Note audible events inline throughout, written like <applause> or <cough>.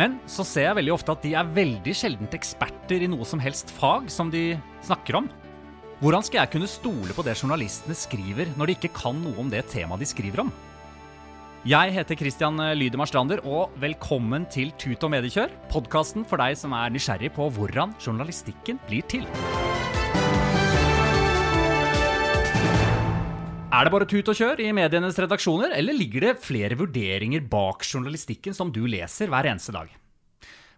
Men så ser jeg veldig ofte at de er veldig sjeldent eksperter i noe som helst fag som de snakker om. Hvordan skal jeg kunne stole på det journalistene skriver, når de ikke kan noe om det temaet de skriver om? Jeg heter Christian Lydemar Strander, og velkommen til Tut og mediekjør, podkasten for deg som er nysgjerrig på hvordan journalistikken blir til. Er det bare tut og kjør i medienes redaksjoner, eller ligger det flere vurderinger bak journalistikken som du leser hver eneste dag?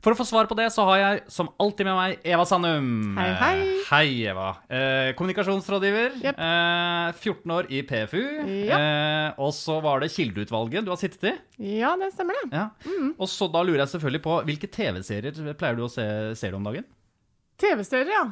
For å få svar på det, så har jeg som alltid med meg Eva Sandum. Hei, hei. Eh, Hei, Eva. Eh, kommunikasjonsrådgiver. Yep. Eh, 14 år i PFU. Ja. Eh, og så var det Kildeutvalget du har sittet i. Ja, det stemmer det. Ja. Og så da lurer jeg selvfølgelig på hvilke TV-serier pleier du å se ser du om dagen? TV-serier, ja.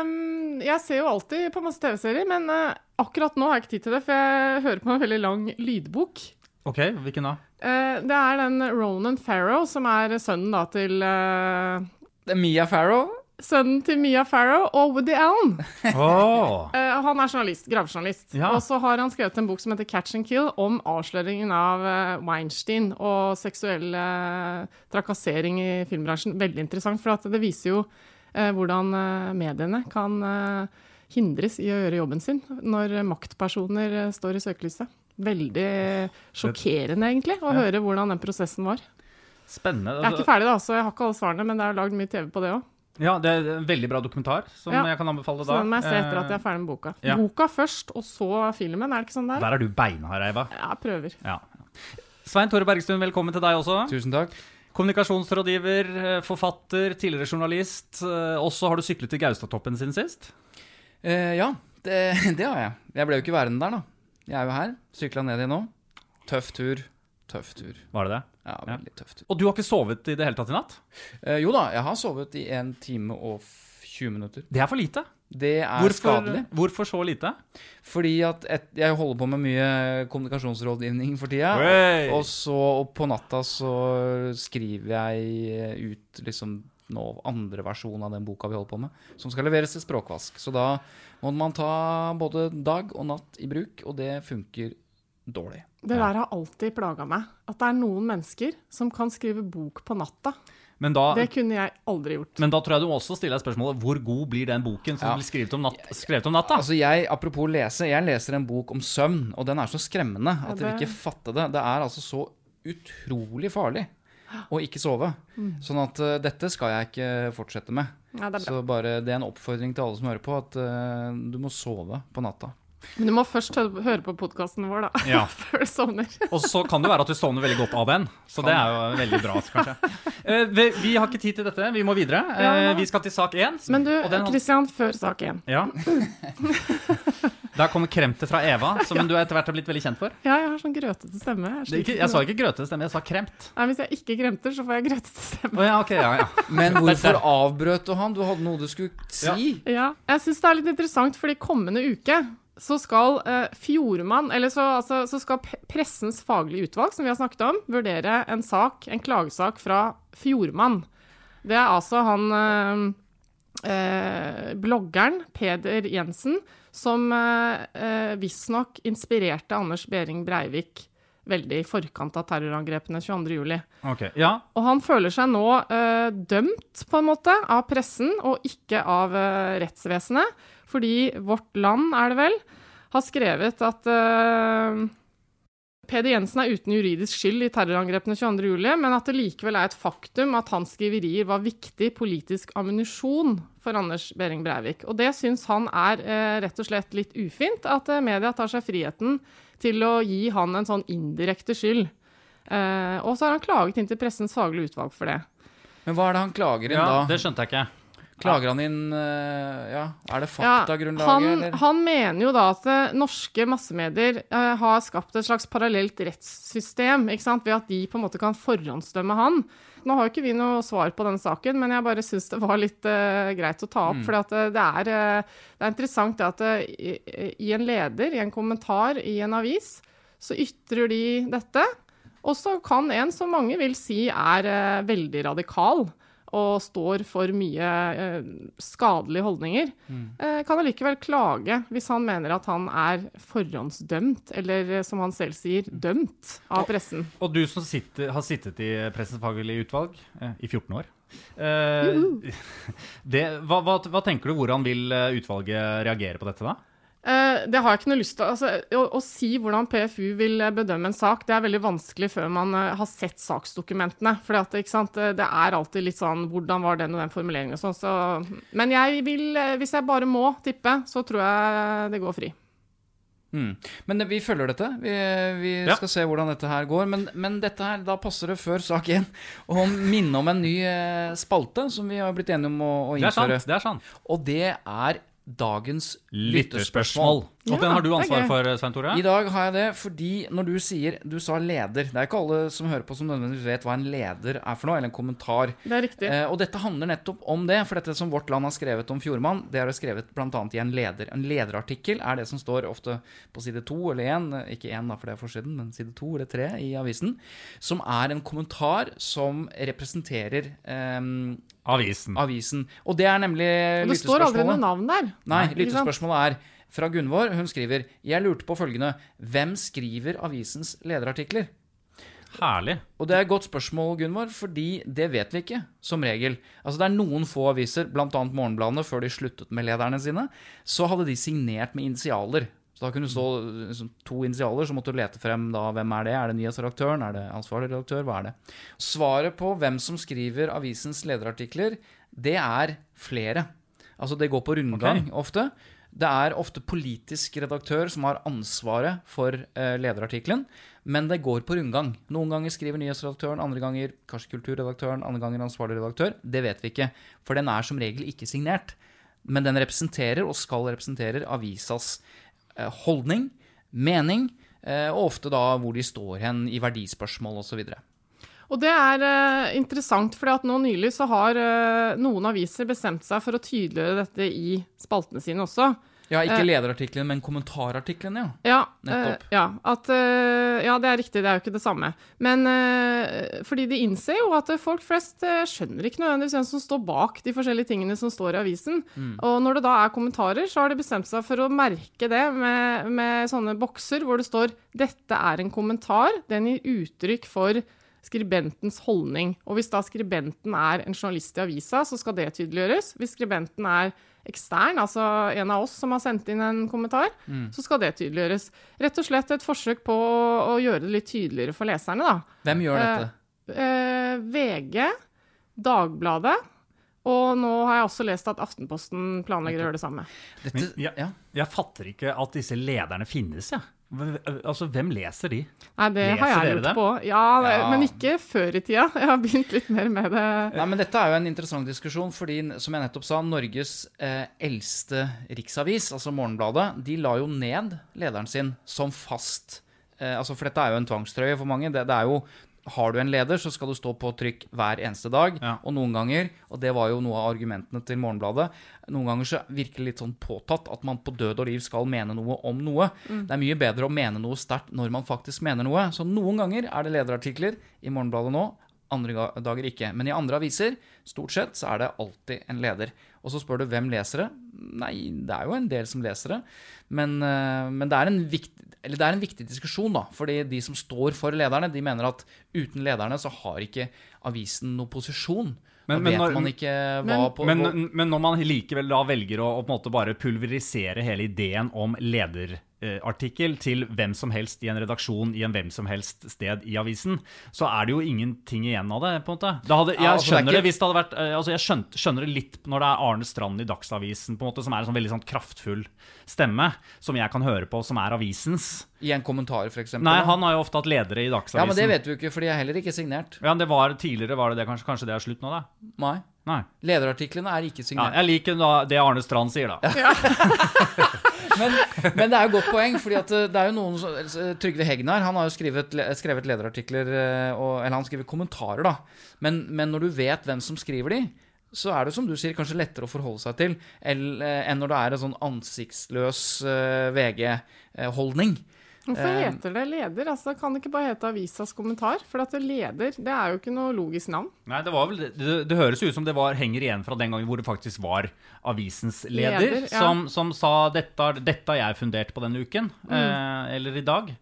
Um, jeg ser jo alltid på masse TV-serier, men uh, akkurat nå har jeg ikke tid til det, for jeg hører på en veldig lang lydbok. Ok, hvilken da? Uh, det er den Ronan Farrow, som er sønnen da til uh, Det er Mia Farrow. Sønnen til Mia Farrow og Woody Allen. Oh. <laughs> Han er journalist, gravejournalist. Ja. Og så har han skrevet en bok som heter Catch and Kill, om avsløringen av Weinstein og seksuell trakassering i filmbransjen. Veldig interessant, for at det viser jo hvordan eh, mediene kan eh, hindres i å gjøre jobben sin når maktpersoner eh, står i søkelyset. Veldig sjokkerende, egentlig, å høre hvordan den prosessen var. Spennende. Jeg er ikke ferdig, da, så jeg har ikke alle svarene, men det er lagd mye TV på det òg. Ja, det er en veldig bra dokumentar som Ja. jeg kan anbefale Så den må jeg se etter at jeg Eh, er ferdig med boka. ja. Boka først, og så filmen. Er det ikke sånn der? Der er du beinhard, Eiva. Jeg prøver. Ja. Svein Tore Bergstuen, velkommen til deg også. Tusen takk. Kommunikasjonsrådgiver, eh, forfatter, tidligere journalist. Også Og så har du syklet til Gaustatoppen siden sist. Eh, ja, det, <laughs> det har jeg. Jeg ble jo ikke værende der, da. Jeg er jo her. Sykla ned igjen nå. Tøff tur. Tøff tur. Var det det? Ja, Ja. veldig tøff tur. Og du har ikke sovet i det hele tatt i natt? Eh, jo da, jeg har sovet i en time og 20 minutter. Det er for lite. Det er Hvorfor, skadelig. hvorfor så lite? Fordi at et, jeg holder på med mye kommunikasjonsrådgivning for tida. Hey. Og så og på natta så skriver jeg ut liksom nå andre versjon av den boka vi holder på med, som skal leveres til språkvask. Så da må man ta både dag og natt i bruk, og det funker dårlig. Det der har alltid plaga meg. At det er noen mennesker som kan skrive bok på natta. Men da, Det kunne jeg aldri gjort. men da tror jeg du også stiller deg spørsmålet hvor god blir den boken som Ja. blir skrevet om, natt, skrevet om natta? Altså jeg, Apropos lese, jeg leser en bok om søvn, og den er så skremmende at Ja, det- ikke fatter det. Det er altså så utrolig farlig å ikke sove. Sånn at uh, dette skal jeg ikke fortsette med. Ja, det. Så bare det er en oppfordring til alle som hører på, at uh, du må sove på natta. Men du må først høre på podkasten vår, da. <laughs> Ja. Før du sovner. <laughs> Og så kan det være at du sovner veldig godt av den. Så det er jo veldig bra, kanskje. Uh, <laughs> vi, vi har ikke tid til dette, vi må videre. Uh, Ja. vi skal til sak én. Men du, og den Christian, før sak én. Ja. Der kommer kremtet fra Eva, som du etter hvert har blitt veldig kjent for. Ja, jeg har sånn grøtete stemme. Jeg, Det ikke, jeg sa ikke grøtete stemme, jeg sa kremt. Nei, Hvis jeg ikke kremter, så får jeg grøtete stemme. Oh, ja, okay, ja, ja. Men hvorfor avbrøt du han? Du hadde noe du skulle si. Ja, jeg syns det er litt interessant, fordi kommende uke så skal eh, Fjordmann, eller så, altså, så skal Pressens faglige utvalg, som vi har snakket om, vurdere en sak, en klagesak fra Fjordmann. Det er altså han eh, eh, bloggeren Peder Jensen som eh, eh, visstnok inspirerte Anders Behring Breivik veldig i forkant av terrorangrepene 22.07. Okay, ja. Og han føler seg nå eh, dømt, på en måte, av pressen og ikke av eh, rettsvesenet. Fordi Vårt Land, er det vel, har skrevet at uh, Peder Jensen er uten juridisk skyld i terrorangrepene 22.07, men at det likevel er et faktum at hans skriverier var viktig politisk ammunisjon for Anders Behring Breivik. Og det syns han er eh, rett og slett litt ufint, at eh, media tar seg friheten til å gi han en sånn indirekte skyld. Eh, og så har han klaget inn til Pressens faglige utvalg for det. Men hva er det han klager inn Ja, da? det skjønte jeg ikke. Klager han inn eh, Ja, er det Ja, faktagrunnlaget, han, eller? han mener jo da at eh, norske massemedier eh, har skapt et slags parallelt rettssystem, ved at de på en måte kan forhåndsdømme han. Nå har jo ikke vi noe svar på denne saken, men jeg bare syns det var litt eh, greit å ta opp. For det, er, det er interessant det at i, i en leder, i en kommentar i en avis, så ytrer de dette. Og så kan en som mange vil si er eh, veldig radikal og står for mye eh, skadelige holdninger, eh, kan allikevel klage hvis han mener at han er forhåndsdømt, eller eh, som han selv sier, dømt av pressen. Og du som sitter, har sittet i Pressens faglige utvalg eh, i 14 år. <laughs> Det, hva, hva, hva tenker du, hvordan vil utvalget reagere på dette da? Eh, det har jeg ikke noe lyst til. Altså, å, å si hvordan PFU vil eh, bedømme en sak, det er veldig vanskelig før man eh, har sett saksdokumentene. For det er alltid litt sånn Hvordan var den og den formuleringen og sånn. Så, men jeg vil, hvis jeg bare må tippe, så tror jeg det går fri. Mm. Men vi følger dette. Vi, vi Ja. skal se hvordan dette her går. Men, men dette her, da passer det før sak én å minne om en ny spalte som vi har blitt enige om å, å Det er sant. innføre. det er sant. Og det er dagens Lytterspørsmål. Og den har du ansvar for, Svein Tore? I dag har jeg det fordi når du sier Du sa leder. Det er ikke alle som hører på som nødvendigvis vet hva en leder er for noe, eller en kommentar. Det er riktig. Eh, og dette handler nettopp om det. For dette som Vårt Land har skrevet om Fjordmann, det er det skrevet bl.a. i en leder. En lederartikkel er det som står ofte på side to eller én, ikke én for det er forsiden, men side to eller tre i avisen, som er en kommentar som representerer eh, Avisen. avisen. Og det er nemlig Og det står aldri noe navn der. Nei, lyttespørsmålet er fra Gunvor. Hun skriver Jeg lurte på følgende Hvem skriver avisens lederartikler? Herlig. Og det er et godt spørsmål, Gunvor, fordi det vet vi ikke, som regel. Altså Det er noen få aviser, bl.a. Morgenbladene, før de sluttet med lederne sine, så hadde de signert med initialer. Så da kunne det stå liksom, to initialer, så måtte du lete frem da hvem er det. Er det nyhetsredaktøren? Er det ansvarlig redaktør? Hva er det? Svaret på hvem som skriver avisens lederartikler, det er flere. Altså det går på rundgang okay. ofte. Det er ofte politisk redaktør som har ansvaret for eh, lederartikkelen, men det går på rundgang. Noen ganger skriver nyhetsredaktøren, andre ganger kanskje kulturredaktøren, andre ganger ansvarlig redaktør. Det vet vi ikke, for den er som regel ikke signert. Men den representerer, og skal representere, avisas eh, holdning, mening, eh, og ofte da hvor de står hen i verdispørsmål osv. Og det er uh, interessant, for nå nylig så har uh, noen aviser bestemt seg for å tydeliggjøre dette i spaltene sine også. Ja, ikke lederartiklene, lederartikkelen, men kommentarartikkelen, ja. Ja, Nettopp. eh, ja, at, eh, ja, det er riktig, det er jo ikke det samme. Men eh, fordi de innser jo at folk flest eh, skjønner ikke nødvendigvis hvem som står bak de forskjellige tingene som står i avisen. Og når det da er kommentarer, så har de bestemt seg for å merke det med, med sånne bokser hvor det står 'Dette er en kommentar'. Den gir uttrykk for skribentens holdning. Og hvis da skribenten er en journalist i avisa, så skal det tydeliggjøres. Hvis skribenten er ekstern, altså en av oss som har sendt inn en kommentar, så skal det tydeliggjøres. Rett og slett et forsøk på å, å gjøre det litt tydeligere for leserne, da. Hvem gjør Eh, dette? Eh, VG, Dagbladet, og nå har jeg også lest at Aftenposten planlegger å gjøre det samme. Dette, Men, ja, ja. Jeg fatter ikke at disse lederne finnes, jeg. Hva- Altså, hvem leser de? Nei, det Leser har jeg lurt på. Ja, det, Ja. men ikke før i tida. Jeg har begynt litt mer med det. Nei, men Dette er jo en interessant diskusjon, fordi som jeg nettopp sa, Norges eh, eldste riksavis, altså Morgenbladet, de la jo ned lederen sin som fast eh, altså For dette er jo en tvangstrøye for mange. Det, det er jo har du en leder, så skal du stå på trykk hver eneste dag. Ja. Og noen ganger, og det var jo noe av argumentene til Morgenbladet, noen ganger så virker det litt sånn påtatt at man på død og liv skal mene noe om noe. Det er mye bedre å mene noe sterkt når man faktisk mener noe. Så noen ganger er det lederartikler i Morgenbladet nå, andre dager ikke. Men i andre aviser, stort sett, så er det alltid en leder. Og så spør du hvem leser det? Nei, det er jo en del som leser det. Men, eh, men det, er en viktig, eller det er en viktig diskusjon, da. Fordi de som står for lederne, de mener at uten lederne så har ikke avisen noen posisjon. Men- men når- man Men- på Men, men når man likevel da velger å, å på en måte bare pulverisere hele ideen om lederartikkel til hvem som helst i en redaksjon i en hvem som helst sted i avisen, så er det jo ingenting igjen av det. på en måte. Hadde, jeg Ja, altså, er skjønner det, ikke- hvis det hadde vært eh, altså Jeg skjønner det litt når det er Arne Strand i Dagsavisen, på en måte, som er en sånn veldig sånn kraftfull stemme, som jeg kan høre på, som er avisens. I en kommentar, eksempel. Nei, han har jo ofte hatt ledere i Dagsavisen. Ja, men det vet vi jo ikke, for de er heller ikke signert. Ja, det var Tidligere var det det, kanskje, kanskje det er slutt nå, da? Nei. Nei. Lederartiklene er ikke Ja, signert. jeg liker da det Arne Strand sier, da. <laughs> Men, men det er jo godt poeng, fordi at eh, det er jo noen som altså, Trygve Hegnar han har jo skrevet, skrevet lederartikler, eh, og, eller han skriver kommentarer, da. Men, men når du vet hvem som skriver de, så er det som du sier, kanskje lettere å forholde seg til eh, enn når det er en sånn ansiktsløs eh, VG-holdning. Hvorfor Eh, heter det leder? Altså, kan det ikke bare hete Avisas kommentar? For at det leder, det er jo ikke noe logisk navn. Nei, det var vel det, det, høres ut som det var, henger igjen fra den gangen hvor det faktisk var avisens leder, Leder, ja. som, som sa dette, 'dette har jeg fundert på denne uken', Mm. eh, eller i dag.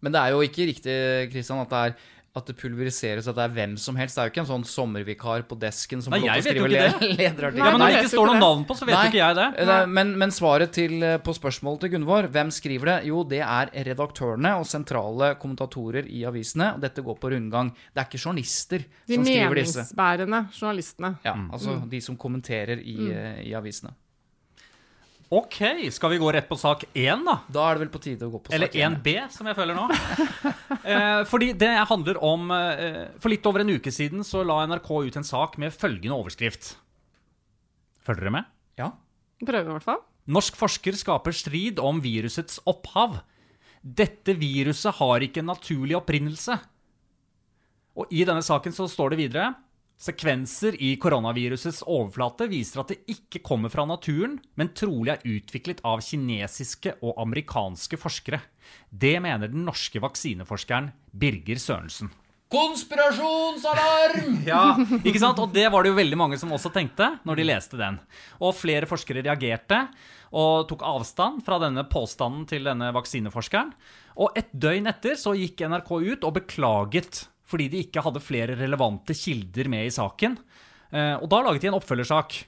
Men det er jo ikke riktig, Kristian, at det er at det pulveriseres, at det er hvem som helst. Det er jo ikke en sånn sommervikar på desken som Nei, får lov jeg til å vet jo skrive ikke le- <laughs> Nei, Ja, men Når det ikke står noe navn på, så vet Nei, jo ikke jeg det. eh, Men, men svaret til, eh, på spørsmålet til Gunvor, hvem skriver det? Jo, det er redaktørene og sentrale kommentatorer i avisene. og Dette går på rundgang. Det er ikke journalister De som skriver disse. De meningsbærende journalistene. Ja, altså de som kommenterer i, Mm. eh, i avisene. Ok, skal vi gå rett på sak én, da? Da er det vel på tide å gå på Eller sak Eller 1B, som jeg føler nå. <laughs> eh, fordi det handler om eh, For litt over en uke siden så la NRK ut en sak med følgende overskrift. Følger dere med? Ja. Prøver i hvert fall. Norsk forsker skaper strid om virusets opphav. Dette viruset har ikke en naturlig opprinnelse. Og i denne saken så står det videre Sekvenser i koronavirusets overflate viser at det ikke kommer fra naturen, men trolig er utviklet av kinesiske og amerikanske forskere. Det mener den norske vaksineforskeren Birger Sørensen. Konspirasjonsalarm! <laughs> Ja, ikke sant? Og det var det jo veldig mange som også tenkte når de leste den. Og flere forskere reagerte og tok avstand fra denne påstanden til denne vaksineforskeren. Og et døgn etter så gikk NRK ut og beklaget fordi de ikke hadde flere relevante kilder med i saken. Eh, Og da laget de en oppfølgersak.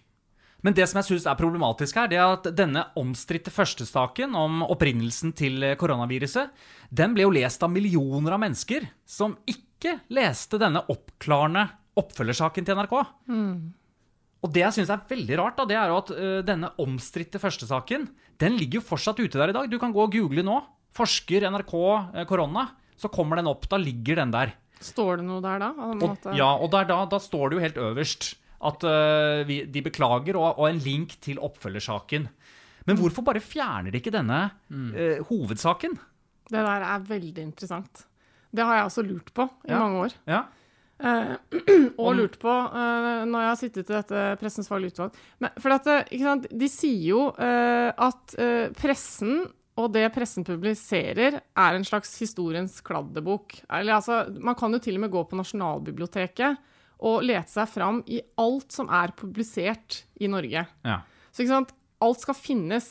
Men det som jeg synes er problematisk her, det er at denne omstridte førstesaken om opprinnelsen til eh, koronaviruset, den ble jo lest av millioner av mennesker som ikke leste denne oppklarende oppfølgersaken til NRK. Og det jeg syns er veldig rart, da, det er jo at denne omstridte førstesaken, den ligger jo fortsatt ute der i dag. Du kan gå og google nå. Forsker NRK eh, korona. Så kommer den opp. Da ligger den der. Står det noe der da? Og, ja, og der, da, da står det jo helt øverst at uh, vi, de beklager, og, og en link til oppfølgersaken. Men hvorfor bare fjerner de ikke denne uh, hovedsaken? Det der er veldig interessant. Det har jeg også lurt på i Ja. mange år. Ja. Uh, <clears throat> og lurt på uh, når jeg har sittet i dette Pressens faglige utvalg. Men, for at, ikke sant, de sier jo uh, at pressen og det pressen publiserer, er en slags historiens kladdebok. Eller, altså, man kan jo til og med gå på Nasjonalbiblioteket og lete seg fram i alt som er publisert i Norge. ja. Så ikke sant, alt skal finnes.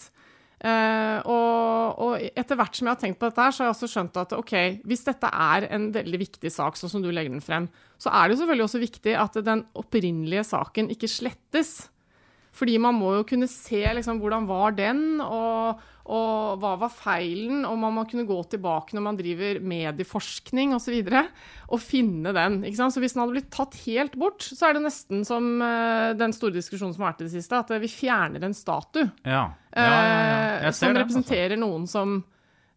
Uh, og, og etter hvert som jeg har tenkt på dette, her, så har jeg også skjønt at ok, hvis dette er en veldig viktig sak, sånn som du legger den frem, så er det jo selvfølgelig også viktig at den opprinnelige saken ikke slettes. Fordi man må jo kunne se liksom, hvordan var den, og, og hva var feilen, og man må kunne gå tilbake når man driver medieforskning osv., og, så videre, og finne den. Ikke sant? Så hvis den hadde blitt tatt helt bort, så er det nesten som eh, den store diskusjonen som har vært i det siste, at vi fjerner en statue Ja. Ja, ja, ja. eh, som altså. representerer noen som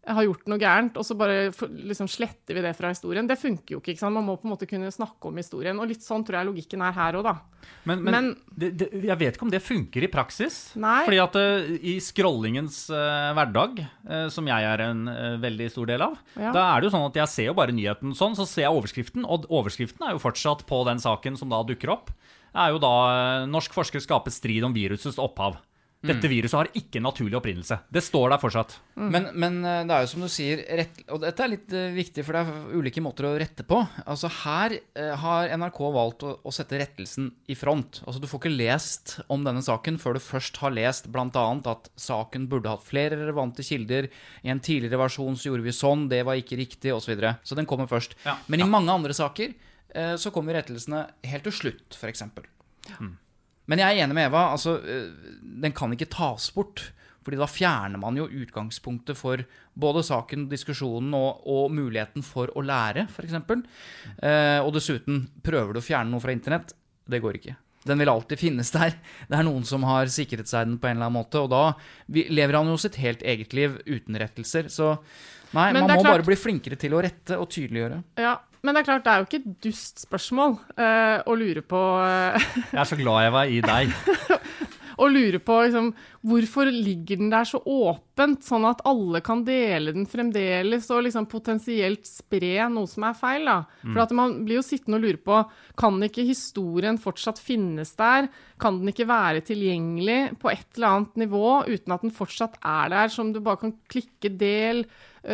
har gjort noe gærent, og så bare liksom sletter vi det fra historien. Det funker jo ikke. ikke sant? Man må på en måte kunne snakke om historien. Og litt sånn tror jeg logikken er her òg, da. Men, men, Men- det, det, jeg vet ikke om det funker i praksis. Nei. Fordi at uh, i scrollingens uh, hverdag, uh, som jeg er en veldig stor del av, Ja. da er det jo sånn at jeg ser jo bare nyheten sånn, så ser jeg overskriften, og overskriften er jo fortsatt på den saken som da dukker opp. Det er jo da 'Norsk forsker skaper strid om virusets opphav'. Mm. Dette viruset har ikke naturlig opprinnelse. Det står der fortsatt. Men, men eh, det er jo som du sier, rett, og dette er litt eh, viktig, for det er ulike måter å rette på. Altså Her eh, har NRK valgt å, å sette rettelsen i front. Altså Du får ikke lest om denne saken før du først har lest bl.a. at saken burde hatt flere relevante kilder. I en tidligere versjon så gjorde vi sånn, det var ikke riktig, osv. Så, videre. så den kommer først. Ja, Men i mange andre saker så kommer rettelsene helt til slutt, f.eks. Men jeg er enig med Eva. altså, eh, Den kan ikke tas bort. Fordi da fjerner man jo utgangspunktet for både saken, diskusjonen og, og muligheten for å lære, f.eks. Eh, og dessuten, prøver du å fjerne noe fra internett? Det går ikke. Den vil alltid finnes der. Det er noen som har sikret seg den på en eller annen måte. Og da lever han jo sitt helt eget liv uten rettelser. Så nei, Men man må klart- bare bli flinkere til å rette og tydeliggjøre. Ja, men det er klart, det er jo ikke et dust spørsmål uh, å lure på eh, <laughs> Jeg er så glad jeg var i deg. <laughs> og lure på liksom, hvorfor ligger den der så åpent, sånn at alle kan dele den fremdeles og liksom potensielt spre noe som er feil. da. For at man blir jo sittende og lure på kan ikke historien fortsatt finnes der? Kan den ikke være tilgjengelig på et eller annet nivå uten at den fortsatt er der, som du bare kan klikke del,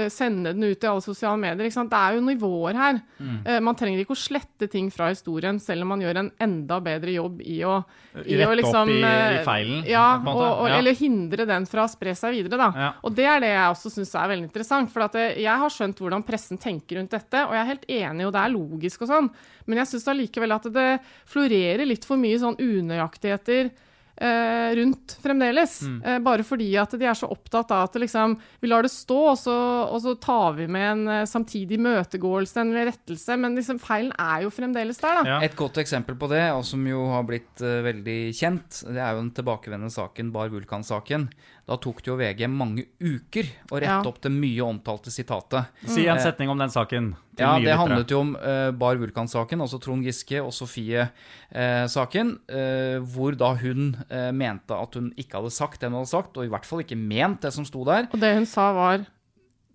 sende den ut i alle sosiale medier? Det er jo nivåer her. Mm. Man trenger ikke å slette ting fra historien, selv om man gjør en enda bedre jobb i å, i å Rette opp i- eh, i feilen, Ja, og, og, Ja. eller hindre den fra å spre seg videre. da. Ja. Og det er det jeg også syns er veldig interessant. For at eh, jeg har skjønt hvordan pressen tenker rundt dette, og jeg er helt enig, og det er logisk og sånn, men jeg syns allikevel at det florerer litt for mye sånn unøyaktigheter. Eh, rundt fremdeles. Mm. Eh, bare fordi at de er så opptatt av at liksom, vi lar det stå, og så, og så tar vi med en eh, samtidig møtegåelse en rettelse. Men liksom, feilen er jo fremdeles der, da. Ja. Et godt eksempel på det, og som jo har blitt uh, veldig kjent, det er jo den tilbakevendende saken, Bar Vulkan-saken. Da tok det jo VG mange uker å rette Ja. opp det mye omtalte sitatet. Si en setning om den saken. til Ja, det handlet jo om uh, Bar Vulkan-saken, altså Trond Giske og Sofie-saken, eh, hvor da hun eh, mente at hun ikke hadde sagt det hun hadde sagt, og i hvert fall ikke ment det som sto der. Og det hun sa, var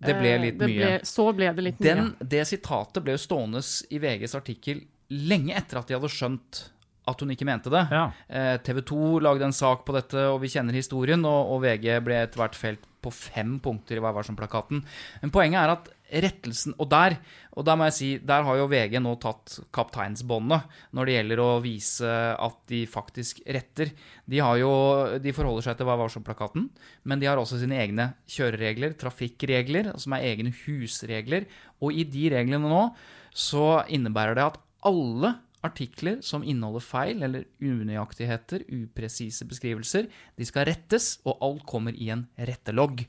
Det ble eh, litt det mye. Ble, så ble det litt Den, mye. det sitatet ble jo stående i VGs artikkel lenge etter at de hadde skjønt at hun ikke mente det. Ja. Eh, TV 2 lagde en sak på dette, og vi kjenner historien, og, og VG ble etter hvert felt på fem punkter i Hva var som-plakaten. Men poenget er at rettelsen Og der og der må jeg si, der har jo VG nå tatt kapteinsbåndet når det gjelder å vise at de faktisk retter. De, har jo, de forholder seg til Vær varsom-plakaten, men de har også sine egne kjøreregler, trafikkregler, som er egne husregler. Og i de reglene nå så innebærer det at alle artikler som inneholder feil eller unøyaktigheter, upresise beskrivelser, de skal rettes, og alt kommer i en rettelogg.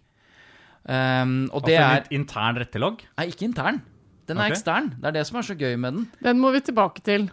Um, og det Altså er litt intern rettelogg. Nei, ikke intern. Den er ekstern. Det er det som er så gøy med den. Den må vi tilbake til.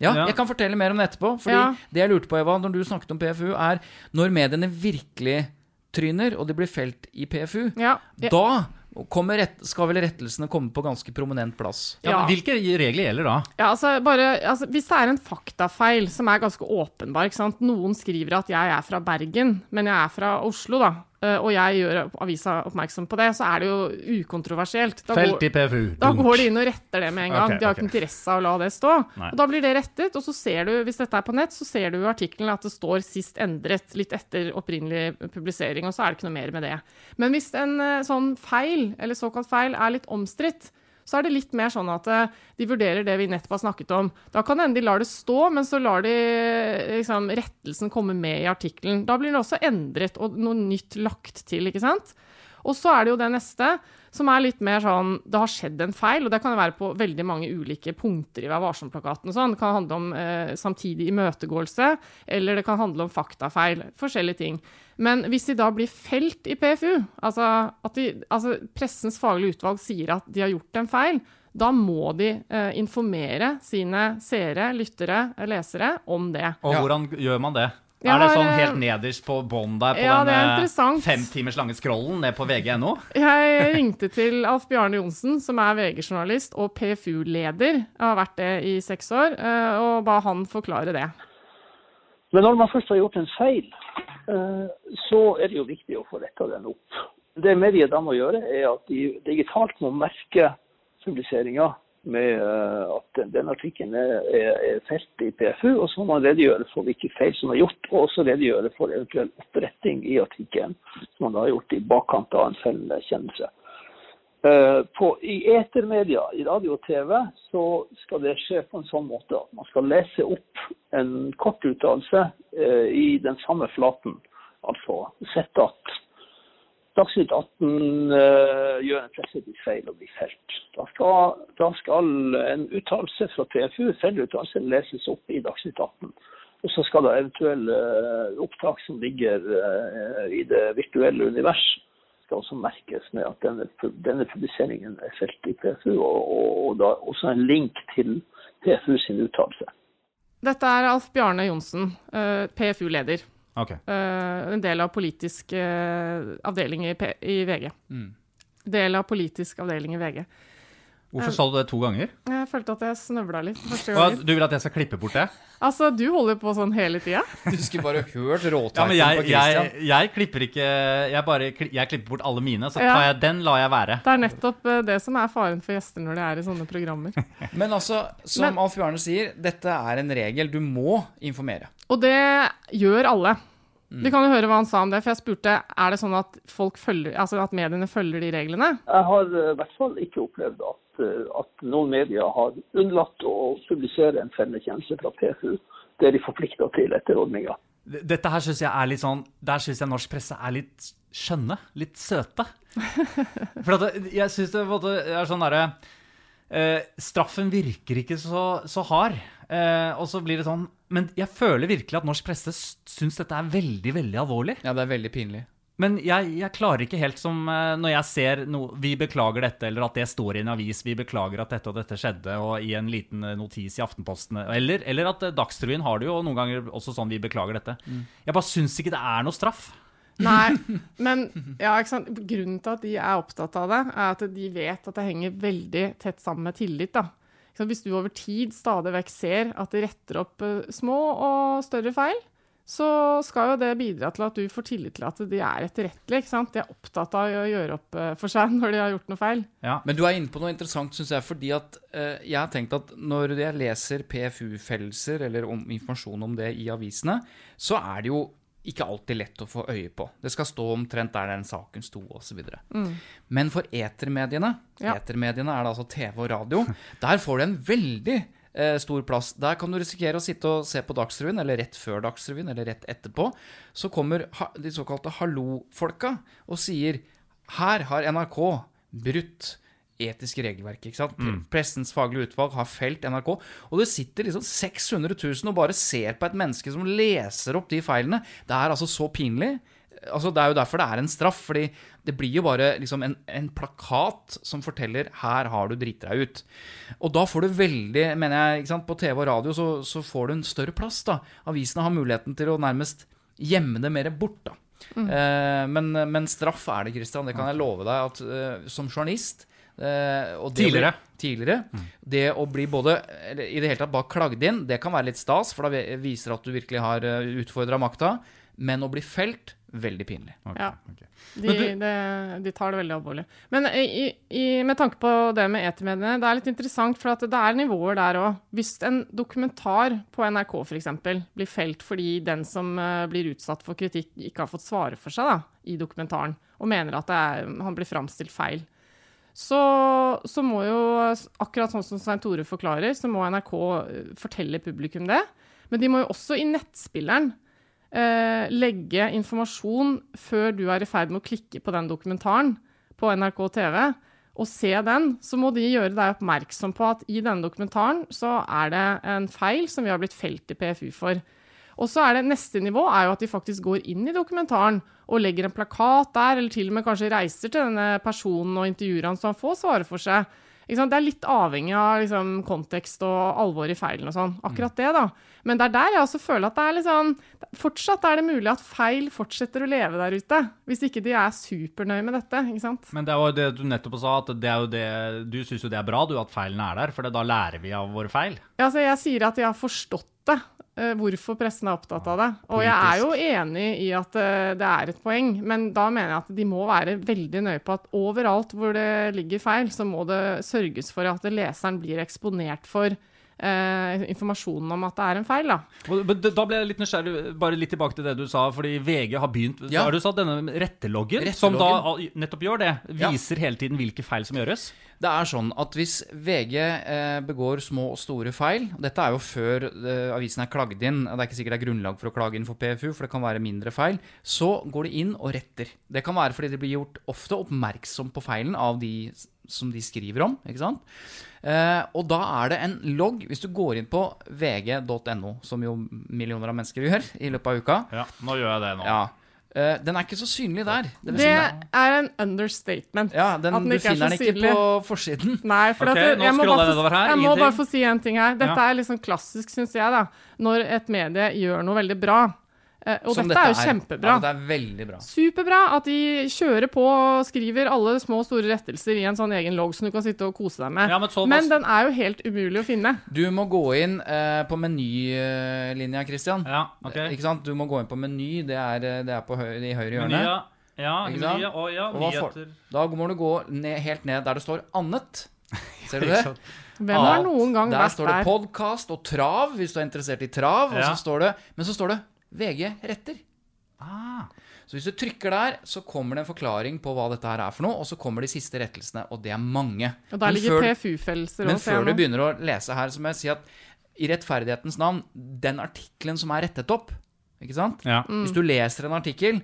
Ja, Ja. jeg kan fortelle mer om det etterpå. Fordi Ja. det jeg lurte på, Eva, når du snakket om PFU, er når mediene virkelig tryner, og de blir felt i PFU, Ja. da rett, skal vel rettelsene komme på ganske prominent plass. Ja, Ja. Hvilke regler gjelder da? Ja, altså, bare, altså, hvis det er en faktafeil som er ganske åpenbar ikke sant? Noen skriver at jeg er fra Bergen, men jeg er fra Oslo, da. Eh, Og jeg gjør avisa oppmerksom på det, så er det jo ukontroversielt. Da Felt går, i PFU. da går de inn og retter det med en gang. Okay, de har ikke interesse av å la det stå. Nei. Og da blir det rettet, og så ser du, hvis dette er på nett, så ser du i artikkelen at det står 'sist endret', litt etter opprinnelig publisering, og så er det ikke noe mer med det. Men hvis en eh, sånn feil, eller såkalt feil, er litt omstridt, så er det litt mer sånn at eh, de vurderer det vi nettopp har snakket om. Da kan hende de lar det stå, men så lar de eh, liksom, rettelsen komme med i artikkelen. Da blir det også endret og noe nytt lagt til, ikke sant? Og så er det jo det neste, som er litt mer sånn Det har skjedd en feil, og det kan jo være på veldig mange ulike punkter i Vær varsom-plakaten sånn. Det kan handle om eh, samtidig imøtegåelse, eller det kan handle om faktafeil. Forskjellige ting. Men hvis de da blir felt i PFU, altså at de, altså pressens faglige utvalg sier at de har gjort en feil, da må de eh, informere sine seere, lyttere, lesere om det. Og Ja. hvordan gjør man det? Er det sånn eh, helt nederst på bånn der på Ja, den fem timers lange scrollen ned på vg.no? Jeg <laughs> ringte til Alf Bjarne Johnsen, som er VG-journalist og PFU-leder, jeg har vært det i seks år, eh, og ba han forklare det. Men når man først har gjort en feil, eh, så er det jo viktig å få retta den opp. Det mediet da må gjøre, er at de digitalt må merke publiseringa med eh, at den- artikkelen er, er, felt i PFU, og så må man redegjøre for hvilke feil som er gjort, og også redegjøre for eventuell oppretting i artikkelen, som man da har gjort i bakkant av en fellende kjennelse. Eh, I etermedia, i radio og TV, så skal det skje på en sånn måte at man skal lese opp en kort uttalelse eh, i den samme flaten. Altså sett at Dagsnytt 18 uh, gjør en pressevis feil og blir felt. Da skal, da skal en uttalelse fra PFU, feiluttalelse, leses opp i Dagsnytt 18. Og så skal da eventuelle uh, opptak som ligger uh, i det virtuelle univers, skal også merkes med at denne, denne publiseringen er felt i PFU, og, og, og da også en link til PFU sin uttalelse. Dette er Alf Bjarne Johnsen, PFU-leder. Ok. Uh, en del av politisk uh, avdeling i, i VG. Mm. Del av politisk avdeling i VG. Hvorfor sa du det to ganger? Jeg følte at jeg snøvla litt du vil at jeg skal klippe bort det? Altså, du holder på sånn hele tida. <laughs> Du skulle bare hørt Ja, råtaken men jeg, på Christian. jeg, jeg klipper ikke Jeg bare jeg klipper bort alle mine, så tar jeg den lar jeg være. Det er nettopp uh, det som er faren for gjester når de er i sånne programmer. <laughs> Men altså, som Alf Bjarne sier, dette er en regel. Du må informere. Og det gjør alle. Mm. Vi kan jo høre hva han sa om det, for jeg spurte er det sånn at, folk følger, altså at mediene følger de reglene. Jeg har eh, i hvert fall ikke opplevd at, eh, at noen medier har unnlatt å publisere en fellende fra PFU. Det er de forplikta til etter ordninga. Dette her syns jeg er litt sånn Der syns jeg norsk presse er litt skjønne. Litt søte. <laughs> For at det- jeg syns det på en måte er sånn derre eh, Straffen virker ikke så, så hard. Eh, og så blir det sånn Men jeg føler virkelig at norsk presse syns dette er veldig, veldig alvorlig. Ja, det er veldig pinlig. Men jeg, jeg klarer ikke helt som eh, når jeg ser noe Vi beklager dette, eller at det står i en avis. Vi beklager at dette og dette skjedde, og i en liten eh, notis i Aftenposten. Eller, eller at eh, Dagsrevyen har det jo noen ganger også sånn vi beklager dette. Jeg bare syns ikke det er noe straff. Nei, <laughs> men ja, ikke sant? grunnen til at de er opptatt av det, er at de vet at det henger veldig tett sammen med tillit. da. Hvis du over tid stadig vekk ser at de retter opp eh, små og større feil, så skal jo det bidra til at du får tillit til at de er etterrettelige. ikke sant? De er opptatt av å gjøre opp eh, for seg <laughs> når de har gjort noe feil. Ja. Men du er inne på noe interessant, syns jeg, fordi at eh, jeg har tenkt at når jeg leser PFU-fellelser eller om, informasjon om det i avisene, så er det jo ikke alltid lett å få øye på. Det skal stå omtrent der den saken sto, osv. Mm. Men for etermediene, Ja. etermediene er det altså TV og radio, <laughs> der får du en veldig eh, stor plass. Der kan du risikere å sitte og se på Dagsrevyen, eller rett før Dagsrevyen, eller rett etterpå. Så kommer ha, de såkalte hallo-folka og sier her har NRK brutt etiske regelverket. ikke sant? Pressens faglige utvalg har felt NRK. Og det sitter liksom 600 000 og bare ser på et menneske som leser opp de feilene. Det er altså så pinlig. Altså, det er jo derfor det er en straff. fordi det blir jo bare liksom en, en plakat som forteller 'her har du driti deg ut'. Og da får du veldig mener jeg, ikke sant, På TV og radio så, så får du en større plass. da. Avisene har muligheten til å nærmest gjemme det mer bort. da. Eh, men, men straff er det, Christian. Det kan jeg love deg. at eh, Som journalist eh, og det å bli- Tidligere. Mm. Det å bli både eller i det hele tatt bare klagd inn, det kan være litt stas, for da viser det at du virkelig har utfordra makta. Men å bli felt, veldig pinlig. Okay, Ja. okay. De, det, de tar det veldig alvorlig. Men i, i, med tanke på det med etermediene, det er litt interessant, for at det er nivåer der òg. Hvis en dokumentar på NRK f.eks. blir felt fordi den som eh, blir utsatt for kritikk, ikke har fått svare for seg da, i dokumentaren, og mener at det er, han blir framstilt feil, så, så må jo, akkurat sånn som Svein Tore forklarer, så må NRK eh, fortelle publikum det. Men de må jo også i nettspilleren eh, legge informasjon før du er i ferd med å klikke på den dokumentaren på NRK TV, og se den, så må de gjøre deg oppmerksom på at i denne dokumentaren så er det en feil som vi har blitt felt i PFU for. Og så er det Neste nivå er jo at de faktisk går inn i dokumentaren og legger en plakat der, eller til og med kanskje reiser til denne personen og intervjuer han så han får svare for seg. Det er litt avhengig av liksom, kontekst og alvor i feilen og sånn. Akkurat det, da. Men det er der jeg også føler at det er sånn Fortsatt er det mulig at feil fortsetter å leve der ute. Hvis ikke de er supernøye med dette. ikke sant? Men det er jo det du nettopp sa, at det er jo det, du syns jo det er bra du, at feilene er der, for da lærer vi av våre feil. Ja, altså, jeg sier at jeg har forstått det. Eh, Hvorfor pressen er opptatt av det. Og jeg er jo enig i at eh, det er et poeng, men da mener jeg at de må være veldig nøye på at overalt hvor det ligger feil, så må det sørges for at leseren blir eksponert for eh, informasjonen om at det er en feil, da. Da ble jeg litt nysgjerrig, bare litt tilbake til det du sa, fordi VG har begynt Ja. Har du sagt, denne retteloggen, som da nettopp gjør det. Ja. Viser hele tiden hvilke feil som gjøres. Det er sånn at hvis VG eh, begår små og store feil og Dette er jo før eh, avisen er klagd inn. Det er ikke sikkert det er grunnlag for å klage inn for PFU, for det kan være mindre feil. Så går de inn og retter. Det kan være fordi de blir gjort ofte oppmerksom på feilen av de som de skriver om. ikke sant? Eh, og da er det en logg. Hvis du går inn på vg.no, som jo millioner av mennesker gjør i løpet av uka Ja, nå gjør jeg det nå. ja, eh, Den er ikke så synlig der. Det Det er- en understatement. ja, den, at den du er finner så den ikke synlig. på forsiden. Nei, for okay, at, nå jeg, må bare jeg få, her, jeg må bare få si en ting her. Dette Ja. er liksom klassisk, syns jeg, da. Når et medie gjør noe veldig bra. Eh, og Som dette er jo Ja, kjempebra. det er veldig bra. Superbra at de kjører på og skriver alle små og store rettelser i en sånn egen logg som du kan sitte og kose deg med. Ja, men sånn, men den er jo helt umulig å finne. Du må gå inn eh, på menylinja, Christian. Ja, ok. Eh, Ikke sant? Du må gå inn på meny. Det er, eh, det er på høy, i høyre hjørne. Meny, ja. Ja, og meny, ja, Og får- nyheter. Da må du gå ned, helt ned der det står 'annet'. Ser du <laughs> det? Hvem har noen gang Der vært står det der? podkast og trav, hvis du er interessert i trav. Og Ja. så står det, men så står det VG retter. Ah, Så hvis du trykker der, så kommer det en forklaring på hva dette her er for noe, og så kommer de siste rettelsene, og det er mange. Og der ligger før- PFU-fellelser Men også. før du begynner å lese her, så må jeg si at i rettferdighetens navn, den artikkelen som er rettet opp, ikke sant? ja. Mm. Hvis du leser en artikkel,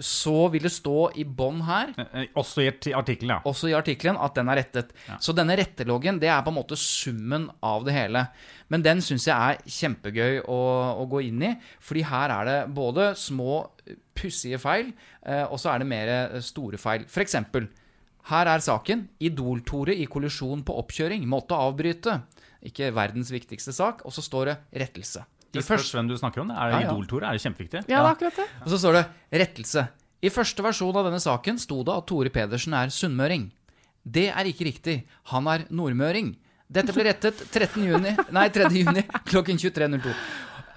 så vil det stå i bånn her, Eh, Også i artikkelen, ja. også i artikkelen, at den er rettet. Så denne retteloggen, det er på en måte summen av det hele. Men den syns jeg er kjempegøy å, å gå inn i, fordi her er det både små, pussige feil, eh, og så er det mer eh, store feil. For eksempel, her er saken. Idol-Tore i kollisjon på oppkjøring. Måtte avbryte. Ikke verdens viktigste sak. Og så står det rettelse. I Det spørs hvem du snakker om. Det er Ja, ja. Idol-Tore, er det kjempeviktig. Ja, det er akkurat det. og så står det 'rettelse'. I første versjon av denne saken sto det at Tore Pedersen er sunnmøring. Det er ikke riktig. Han er nordmøring. Dette ble rettet 13. Juni, <laughs> nei, 3. juni klokken 23.02.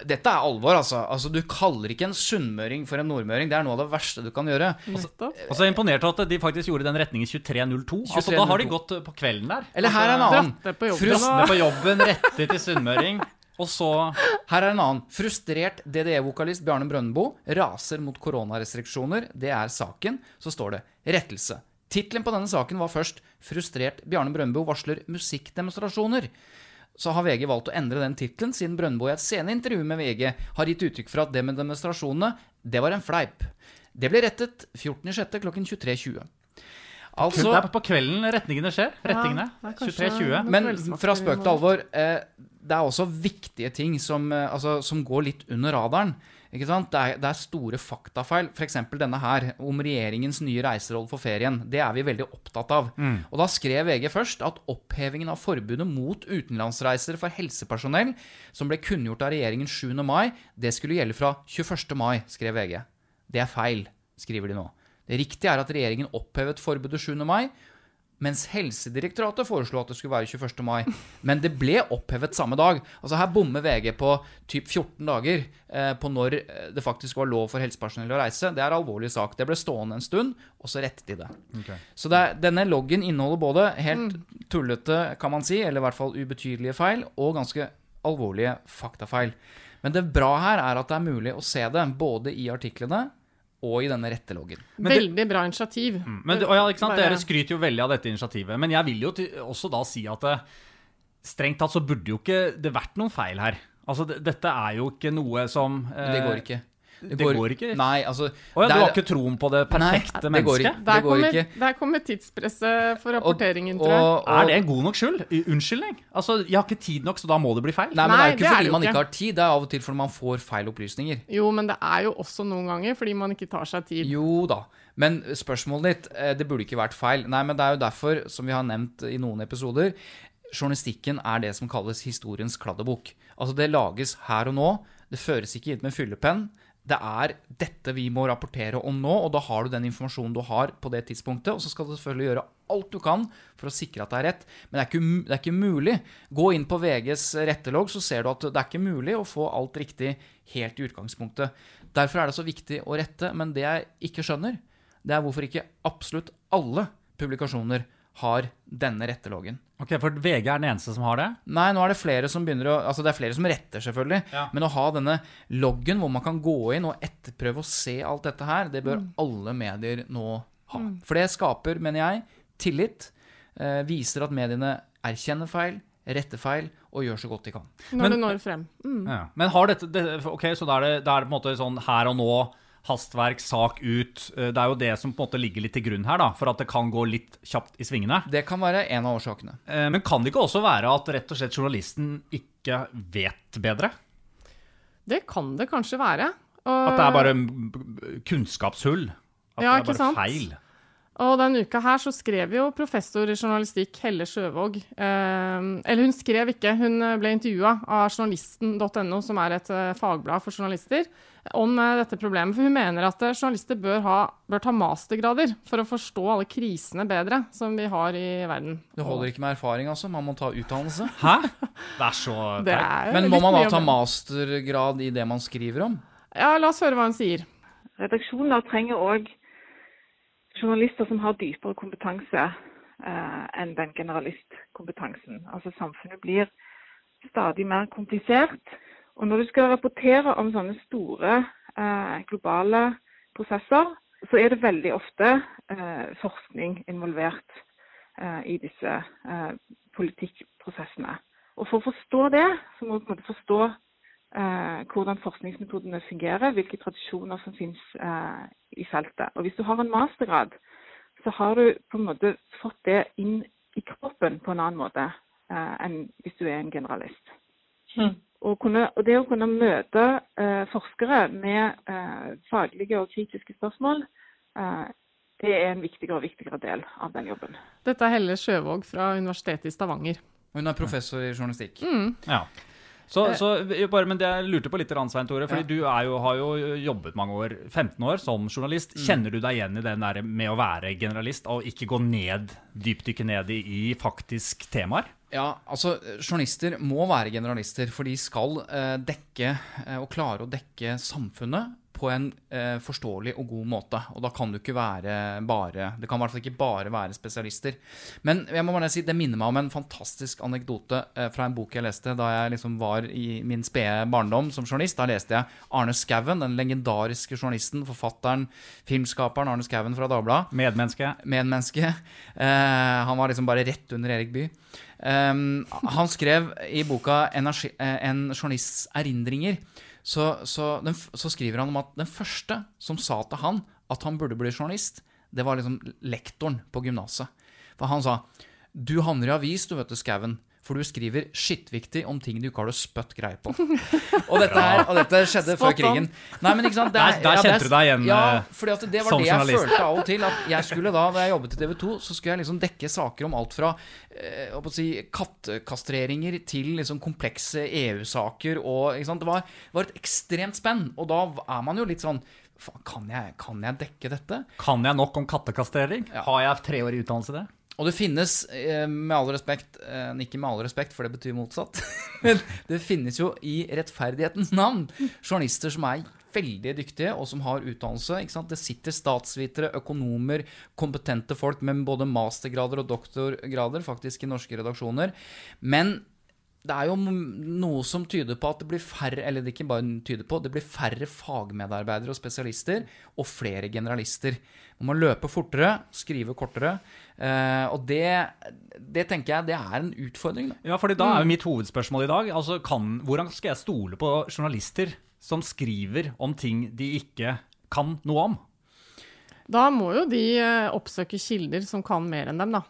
Dette er alvor, altså. altså. Du kaller ikke en sunnmøring for en nordmøring. Det er noe av det verste du kan gjøre. Nettopp. Og så er jeg imponert at de faktisk gjorde den retningen 23.02. Altså, da har de gått eh, på kvelden der. Eller her er en Altså, annen. Dratt på jobben. Frust- på jobben, rettet til sunnmøring, og så Her er en annen. Frustrert DDE-vokalist Bjarne Brøndbo raser mot koronarestriksjoner. Det er saken. Så står det 'rettelse'. Tittelen på denne saken var først 'Frustrert Bjarne Brøndbo varsler musikkdemonstrasjoner'. Så har VG valgt å endre den tittelen, siden Brøndbo i et senere intervju med VG har gitt uttrykk for at det med demonstrasjonene, det var en fleip. Det ble rettet 14.06. klokken 23.20. Altså, Det er på kvelden retningene skjer. Rettingene. Ja, det er kanskje 23.20. Men fra spøk til alvor, eh, det er også viktige ting som, eh, altså, som går litt under radaren. Det, er, det er store faktafeil. F.eks. denne her om regjeringens nye reiseroll for ferien. Det er vi veldig opptatt av. Og da skrev VG først at opphevingen av forbudet mot utenlandsreiser for helsepersonell, som ble kunngjort av regjeringen 7. mai, det skulle gjelde fra 21. mai, skrev VG. Det er feil, skriver de nå. Det riktige er at regjeringen opphevet forbudet 7. mai, mens Helsedirektoratet foreslo at det skulle være 21. mai. Men det ble opphevet samme dag. Altså Her bommer VG på typ 14 dager eh, på når eh, det faktisk var lov for helsepersonell å reise. Det er alvorlig sak. Det ble stående en stund, og så rettet de det. Så det er, denne loggen inneholder både helt tullete, kan man si, eller i hvert fall ubetydelige feil, og ganske alvorlige faktafeil. Men det bra her er at det er mulig å se det, både i artiklene og i denne retteloggen. Men det- Veldig bra initiativ. Men det- og ja, ikke sant? Dere skryter jo veldig av dette initiativet. Men jeg vil jo til, også da si at det, strengt tatt så burde jo ikke det vært noen feil her. Altså, det, Dette er jo ikke noe som eh, det går eh, ikke. Det går ikke? Nei, altså Å ja, du har ikke troen på det perfekte Nei, det går mennesket? ikke. Der går kommer, ikke. der kommer tidspresset for Og- rapporteringen, tror jeg. og- og- Er det en god nok skyld? Unnskyldning? Altså, jeg har ikke tid nok, så da må det bli feil? Nei, men Nei, det er jo det ikke er fordi man ikke. ikke har tid, det er av og til fordi man får feil opplysninger. Jo, men det er jo også noen ganger fordi man ikke tar seg tid. Jo da. Men spørsmålet ditt, eh, det burde ikke vært feil. Nei, men det er jo derfor, som vi har nevnt i noen episoder, journalistikken er det som kalles historiens kladdebok. Altså, det lages her og nå. Det føres ikke inn med fyllepenn. Det er dette vi må rapportere om nå, og da har du den informasjonen du har på det tidspunktet. Og så skal du selvfølgelig gjøre alt du kan for å sikre at det er rett. Men det er ikke, det er ikke mulig. Gå inn på VGs rettelogg, så ser du at det er ikke mulig å få alt riktig helt i utgangspunktet. Derfor er det så viktig å rette. Men det jeg ikke skjønner, det er hvorfor ikke absolutt alle publikasjoner har denne retteloggen. Ok, For VG er den eneste som har det? Nei, nå er det flere som begynner å Altså, det er flere som retter, selvfølgelig. Ja. Men å ha denne loggen hvor man kan gå inn og etterprøve og se alt dette her, det bør alle medier nå ha. For det skaper, mener jeg, tillit. Eh, viser at mediene erkjenner feil, retter feil og gjør så godt de kan. Når Men- det når frem. Mm. Ja. Men har dette det, Ok, så da er, det, da er det på en måte sånn her og nå, hastverk, sak ut. Eh, Det er jo det som på en måte ligger litt til grunn her, da, for at det kan gå litt kjapt i svingene. Det kan være en av årsakene. Eh, Men kan det ikke også være at rett og slett journalisten ikke vet bedre? Det kan det kanskje være. Og, At det er bare kunnskapshull? At Ja, det er bare sant? feil? Og denne uka her så skrev jo professor i journalistikk Helle Sjøvåg eh, Eller hun skrev ikke, hun ble intervjua av journalisten.no, som er et eh, fagblad for journalister, om eh, dette problemet. For hun mener at eh, journalister bør, ha, bør ta mastergrader for å forstå alle krisene bedre som vi har i verden. Det holder ikke med erfaring, altså. Man må ta utdannelse. Hæ? Det er så Det er Men må man da ta mastergrad i det man skriver om? Ja, la oss høre hva hun sier. Redaksjoner trenger òg journalister som har dypere kompetanse eh, enn den generalistkompetansen. Altså Samfunnet blir stadig mer komplisert. Og når du skal rapportere om sånne store eh, globale prosesser, så er det veldig ofte eh, forskning involvert eh, i disse eh, politikkprosessene. Og for å forstå det, så må måte forstå eh, hvordan forskningsmetodene fungerer, hvilke tradisjoner som finnes eh, i feltet. Og Hvis du har en mastergrad, så har du på en måte fått det inn i kroppen på en annen måte enn hvis du er en generalist. Og, kunne, og det å kunne møte eh, forskere med eh, faglige og kritiske spørsmål, eh, det er en viktigere og viktigere del av den jobben. Dette er Helle Sjøvåg fra Universitetet i Stavanger. Hun er professor i journalistikk. Ja. Så, så bare, men det jeg lurte på litt, Svein Tore, fordi Ja. du er jo, har jo jobbet mange år, 15 år, som journalist. Kjenner du deg igjen i den der med å være generalist, og ikke gå ned, dypdykke ned i, i faktisk temaer? Ja, altså Journalister må være generalister, for de skal eh, dekke eh, og klare å dekke samfunnet på en eh, forståelig og god måte. Og da kan du ikke være bare Det kan i hvert fall ikke bare være spesialister. Men jeg må bare si, det minner meg om en fantastisk anekdote eh, fra en bok jeg leste da jeg liksom var i min spede barndom som journalist. Da leste jeg Arne Skouen, den legendariske journalisten, forfatteren, filmskaperen Arne Skouen fra Dagbladet Medmenneske? medmenneske. Eh, han var liksom bare rett under Erik Bye. Um, han skrev i boka eh, en journalists erindringer', så, så, den, så skriver han om at den første som sa til han at han burde bli journalist, det var liksom lektoren på gymnaset. For han sa 'Du havner i avis, du vet du, Skauen'. For du skriver skittviktig om ting du ikke har det spøtt greie på. <laughs> og, dette her, og dette skjedde før krigen. Nei, men ikke sant? Der, Der- der det kjente du deg igjen, Ja, eh, fordi at det var som det jeg journalist. følte av og til. At jeg skulle da, da jeg jobbet i TV 2, så skulle jeg liksom dekke saker om alt fra eh, si, kattekastreringer til liksom komplekse EU-saker. og ikke sant? Det var, var et ekstremt spenn. Og da er man jo litt sånn kan jeg, kan jeg dekke dette? Kan jeg nok om kattekastrering? Har jeg treårig utdannelse i det? Og det finnes, eh, med all respekt eh, Ikke med all respekt, for det betyr motsatt. <laughs> Men det finnes jo i rettferdighetens navn journalister som er veldig dyktige, og som har utdannelse. ikke sant? Det sitter statsvitere, økonomer, kompetente folk med både mastergrader og doktorgrader faktisk i norske redaksjoner. Men det er jo noe som tyder på at det blir færre eller det ikke bare tyder på, det blir færre fagmedarbeidere og spesialister, og flere generalister. Man må løpe fortere, skrive kortere. eh, og det, det tenker jeg det er en utfordring. Da. Ja, fordi da er jo mitt hovedspørsmål i dag altså kan, Hvordan skal jeg stole på journalister som skriver om ting de ikke kan noe om? Da må jo de eh, oppsøke kilder som kan mer enn dem, da.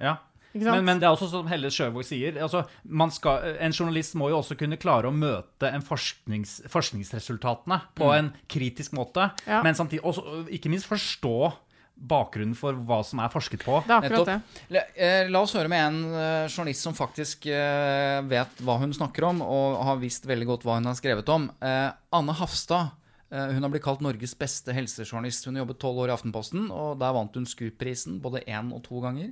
Ja. Ikke sant? Men, men det er også som Helle Sjøvåg sier, altså, man skal, en journalist må jo også kunne klare å møte en forsknings, forskningsresultatene på en kritisk måte, Ja. men samtidig også, ikke minst forstå bakgrunnen for hva som er forsket på. Det er akkurat det. La, eh, oss høre med en eh, journalist som faktisk eh, vet hva hun snakker om, og har visst veldig godt hva hun har skrevet om. Anne Hafstad. hun har blitt kalt Norges beste helsejournalist. Hun har jobbet tolv år i Aftenposten, og der vant hun Scoop-prisen både én og to ganger.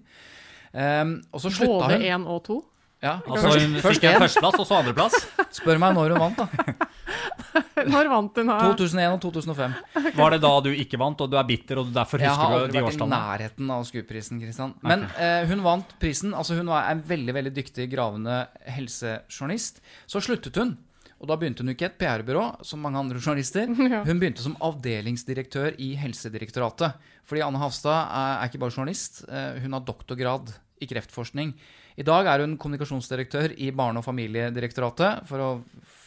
Eh, og så slutta Både hun. én og to. Ja, Altså, hun først fikk en førsteplass, og så andreplass. <laughs> Spør meg når hun vant, da. <laughs> Når vant hun? da? 2001 og 2005. Var det da du ikke vant, og du er bitter, og derfor husker du de årstallene? Jeg har aldri vært i nærheten av Skuprisen, Kristian. Men eh, hun vant prisen. Altså Hun var en veldig veldig dyktig gravende helsejournalist. Så sluttet hun. Og da begynte hun ikke et PR-byrå, som mange andre journalister. <laughs> Hun begynte som avdelingsdirektør i Helsedirektoratet. Fordi Anne Hafstad er, er ikke bare journalist, eh, hun har doktorgrad i kreftforskning. I dag er hun kommunikasjonsdirektør i Barne- og familiedirektoratet for å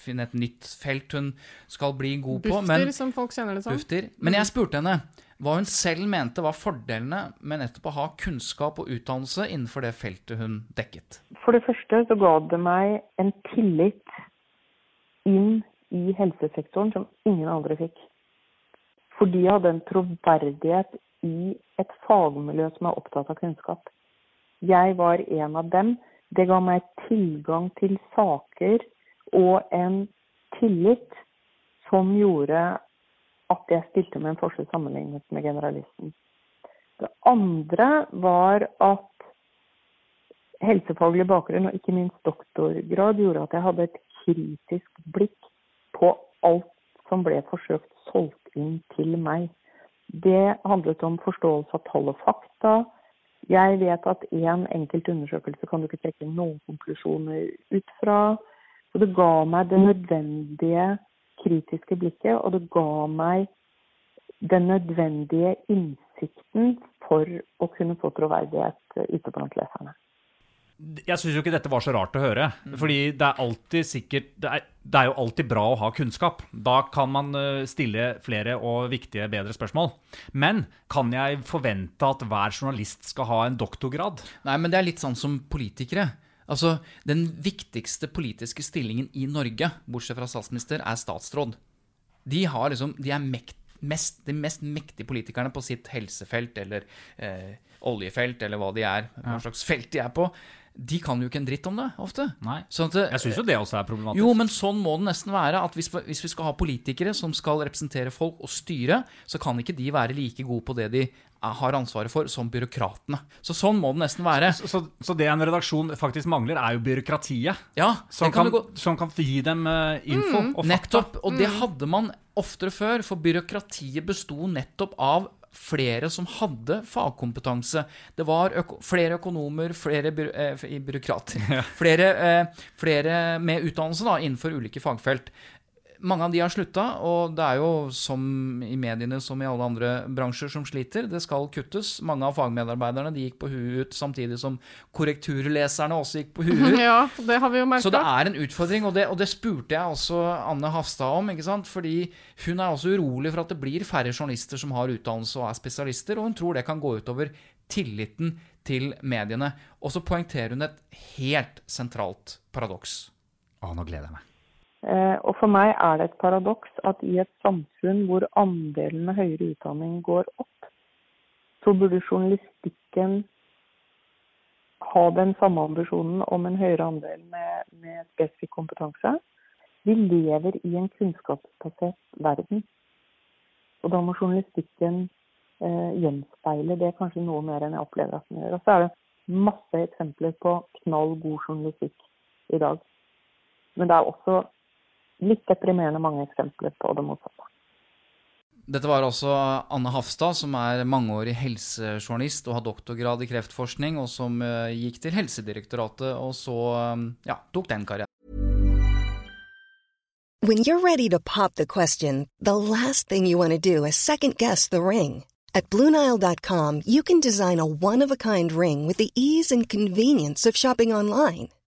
finne et nytt felt hun skal bli god på. Bufdir, som folk kjenner det som. Bufter. Men jeg spurte henne hva hun selv mente var fordelene med nettopp å ha kunnskap og utdannelse innenfor det feltet hun dekket. For det første så ga det meg en tillit inn i helsesektoren som ingen andre fikk. Fordi jeg hadde en troverdighet i et fagmiljø som er opptatt av kunnskap. Jeg var en av dem. Det ga meg tilgang til saker og en tillit som gjorde at jeg stilte med en forskjell sammenlignet med generalisten. Det andre var at helsefaglig bakgrunn og ikke minst doktorgrad gjorde at jeg hadde et kritisk blikk på alt som ble forsøkt solgt inn til meg. Det handlet om forståelse av tall og fakta. Jeg vet at én en enkelt undersøkelse kan du ikke trekke noen konklusjoner ut fra. Så det ga meg det nødvendige kritiske blikket, og det ga meg den nødvendige innsikten for å kunne få troverdighet ute blant leserne. Jeg syns jo ikke dette var så rart å høre. Fordi det er alltid sikkert det er, det er jo alltid bra å ha kunnskap. Da kan man eh, stille flere og viktige, bedre spørsmål. Men kan jeg forvente at hver journalist skal ha en doktorgrad? Nei, men det er litt sånn som politikere. Altså, Den viktigste politiske stillingen i Norge, bortsett fra statsminister, er statsråd. De, har liksom, de er mekt, mest, de mest mektige politikerne på sitt helsefelt eller eh, oljefelt, eller hva de er, hva slags felt de er på. De kan jo ikke en dritt om det, ofte. Nei. Sånn at Jeg syns jo det også er problematisk. Jo, men sånn må det nesten være. at hvis, hvis vi skal ha politikere som skal representere folk og styre, så kan ikke de være like gode på det de er- har ansvaret for, som byråkratene. Så sånn må det nesten være. Så, så, så det en redaksjon faktisk mangler, er jo byråkratiet. Ja, Som kan kan, som kan gi dem info info og fakta. Nettopp. Og det hadde man oftere før, for byråkratiet besto nettopp av flere som hadde fagkompetanse. Det var øko flere økonomer, flere by eh, byråkrater, flere, eh, flere med utdannelse da, innenfor ulike fagfelt. Mange av de har slutta, og det er jo som i mediene som i alle andre bransjer som sliter. Det skal kuttes. Mange av fagmedarbeiderne de gikk på huet ut, samtidig som korrekturleserne også gikk på huet <laughs> ut. Ja, det har vi jo merket. Så det er en utfordring, og det, og det spurte jeg også Anne Hafstad om. ikke sant? Fordi hun er også urolig for at det blir færre journalister som har utdannelse og er spesialister, og hun tror det kan gå utover tilliten til mediene. Og så poengterer hun et helt sentralt paradoks. Å, nå gleder jeg meg. Eh, Og for meg er det et paradoks at i et samfunn hvor andelen med høyere utdanning går opp, så burde journalistikken ha den samme ambisjonen om en høyere andel med, med spesifikk kompetanse. Vi lever i en kunnskapsbasert verden. Og da må journalistikken eh, gjenspeile det kanskje noe mer enn jeg opplever at den gjør. Og så er det masse eksempler på knall god journalistikk i dag. Men det er også litt deprimerende mange eksempler på det motsatte. Dette var altså Anne Hafstad, som er mangeårig helsejournalist og har doktorgrad i kreftforskning, og som eh, gikk til Helsedirektoratet og så eh, ja, tok den karrieren. When you're ready to pop the question, the last thing you want to do is second guess the ring. At Bluenile.com, you can design a one of a kind ring with the ease and convenience of shopping online.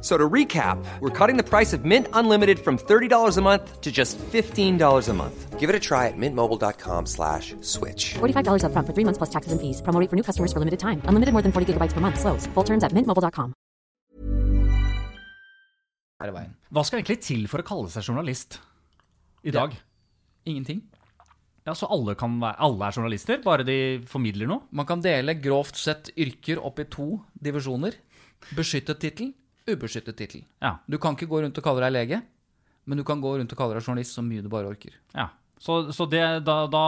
So to recap, we're cutting the price of Mint Unlimited from $30 a month to just $15 a month. Give it a try at mintmobile.com slash switch. $45 upfront for three months plus taxes and fees. Promo rate for new customers for limited time. Unlimited more than 40 gigabytes per month. Slows. Full terms at mintmobile.com. Hva skal egentlig til for å kalle seg journalist i dag? Ingenting. Ja, Så alle, kan være, alle er journalister, bare de formidler noe? Man kan dele grovt sett yrker opp i to divisjoner. Beskyttet tittel, ubeskyttet tittel. Ja. Du kan ikke gå rundt og kalle deg lege, men du kan gå rundt og kalle deg journalist så mye du bare orker. Ja. Så, så det, da, da,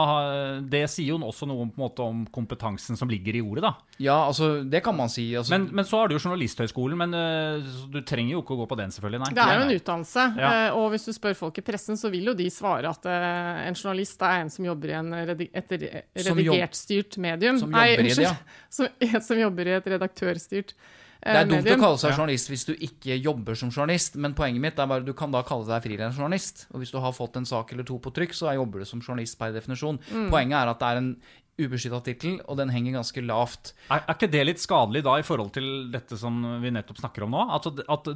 det sier jo også noe på en måte om kompetansen som ligger i ordet, da. Ja, altså, det kan man si. Altså, Men, men så har du jo Journalisthøgskolen, men uh, du trenger jo ikke å gå på den, selvfølgelig. Nei. Det er jo en utdannelse, Ja. eh, og hvis du spør folk i pressen, så vil jo de svare at uh, en journalist er en som jobber i en redi et re- redigert-styrt medium. som jobber i det, ja. <laughs> som, en som jobber i et redaktørstyrt eh, Det er dumt å kalle seg journalist hvis du ikke jobber som journalist, men poenget mitt er bare du kan da kalle deg frilansjournalist. Og hvis du har fått en sak eller to på trykk, så jobber du som journalist per definisjon. Mm. Poenget er at det er en ubeskytta tittel, og den henger ganske lavt. Er, er ikke det litt skadelig da i forhold til dette som vi nettopp snakker om nå? At, at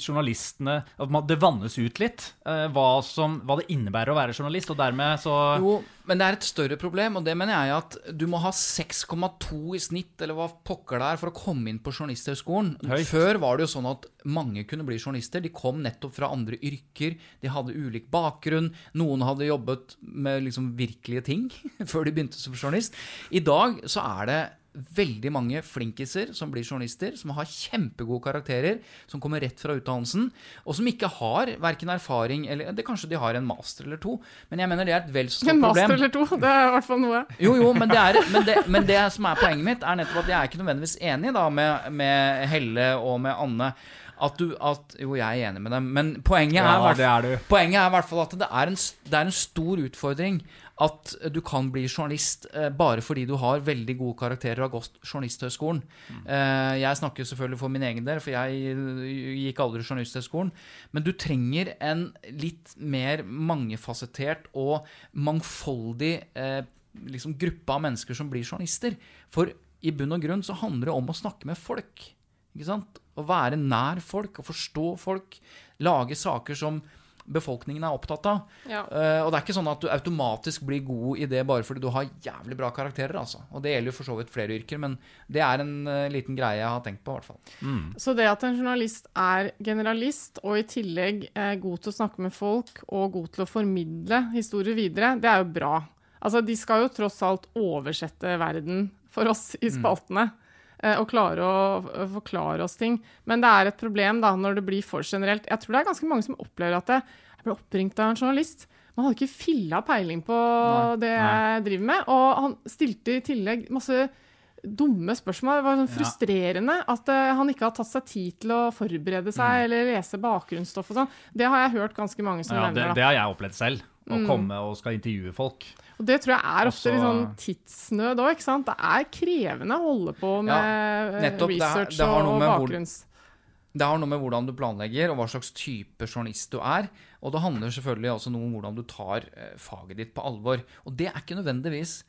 journalistene At man, det vannes ut litt eh, hva, som, hva det innebærer å være journalist, og dermed så Jo, men det er et større problem, og det mener jeg at du må ha 6,2 i snitt, eller hva pokker det er, for å komme inn på Journalisthøgskolen. Før var det jo sånn at mange kunne bli journalister. De kom nettopp fra andre yrker, de hadde ulik bakgrunn. Noen hadde jobbet med liksom virkelige ting <laughs> før de begynte som journalist. I dag så er det veldig mange flinkiser som blir journalister, som har kjempegode karakterer, som kommer rett fra utdannelsen, og som ikke har verken erfaring eller det, Kanskje de har en master eller to, men jeg mener det er et vel så stort En problem. master eller to, det er i hvert fall noe. <laughs> Jo, jo, men det, er, men, det, men det som er poenget mitt, er nettopp at jeg er ikke nødvendigvis enig da med, med Helle og med Anne. At du, at, jo, jeg er enig med dem, men poenget, Ja, er, hvert- er poenget er i hvert fall at det er, en, det er en stor utfordring at du kan bli journalist eh, bare fordi du har veldig gode karakterer gått Journalisthøgskolen. Eh, jeg snakker selvfølgelig for min egen del, for jeg eh, gikk aldri Journalisthøgskolen. Men du trenger en litt mer mangefasettert og mangfoldig eh, liksom gruppe av mennesker som blir journalister. For i bunn og grunn så handler det om å snakke med folk. Ikke sant? Å være nær folk, å forstå folk. Lage saker som befolkningen er opptatt av. Ja. Uh, og det er ikke sånn at du automatisk blir god i det bare fordi du har jævlig bra karakterer. altså. Og det gjelder jo for så vidt flere yrker, men det er en uh, liten greie jeg har tenkt på. i hvert fall. Så det at en journalist er generalist, og i tillegg er god til å snakke med folk og god til å formidle historier videre, det er jo bra. Altså, de skal jo tross alt oversette verden for oss i spaltene. eh, Og klare å å forklare oss ting. Men det er et problem da, når det blir for generelt. Jeg tror det er ganske mange som opplever at det, jeg ble oppringt av en journalist. Man hadde ikke filla peiling på det jeg driver med. Og han stilte i tillegg masse dumme spørsmål. Det var sånn frustrerende at uh, han ikke har tatt seg tid til å forberede seg eller lese bakgrunnsstoff og sånn. Det har jeg hørt ganske mange som ja, nevner. det det har jeg opplevd selv. Å Mm. komme og skal intervjue folk. Og det tror jeg er ofte Også- litt sånn tidsnød òg, ikke sant. Det er krevende å holde på med ja, nettopp. Det er- research det har noe og bakgrunns... Det har noe med hvordan du planlegger, og hva slags type journalist du er. Og det handler selvfølgelig også noe om hvordan du tar eh, faget ditt på alvor. Og det er ikke nødvendigvis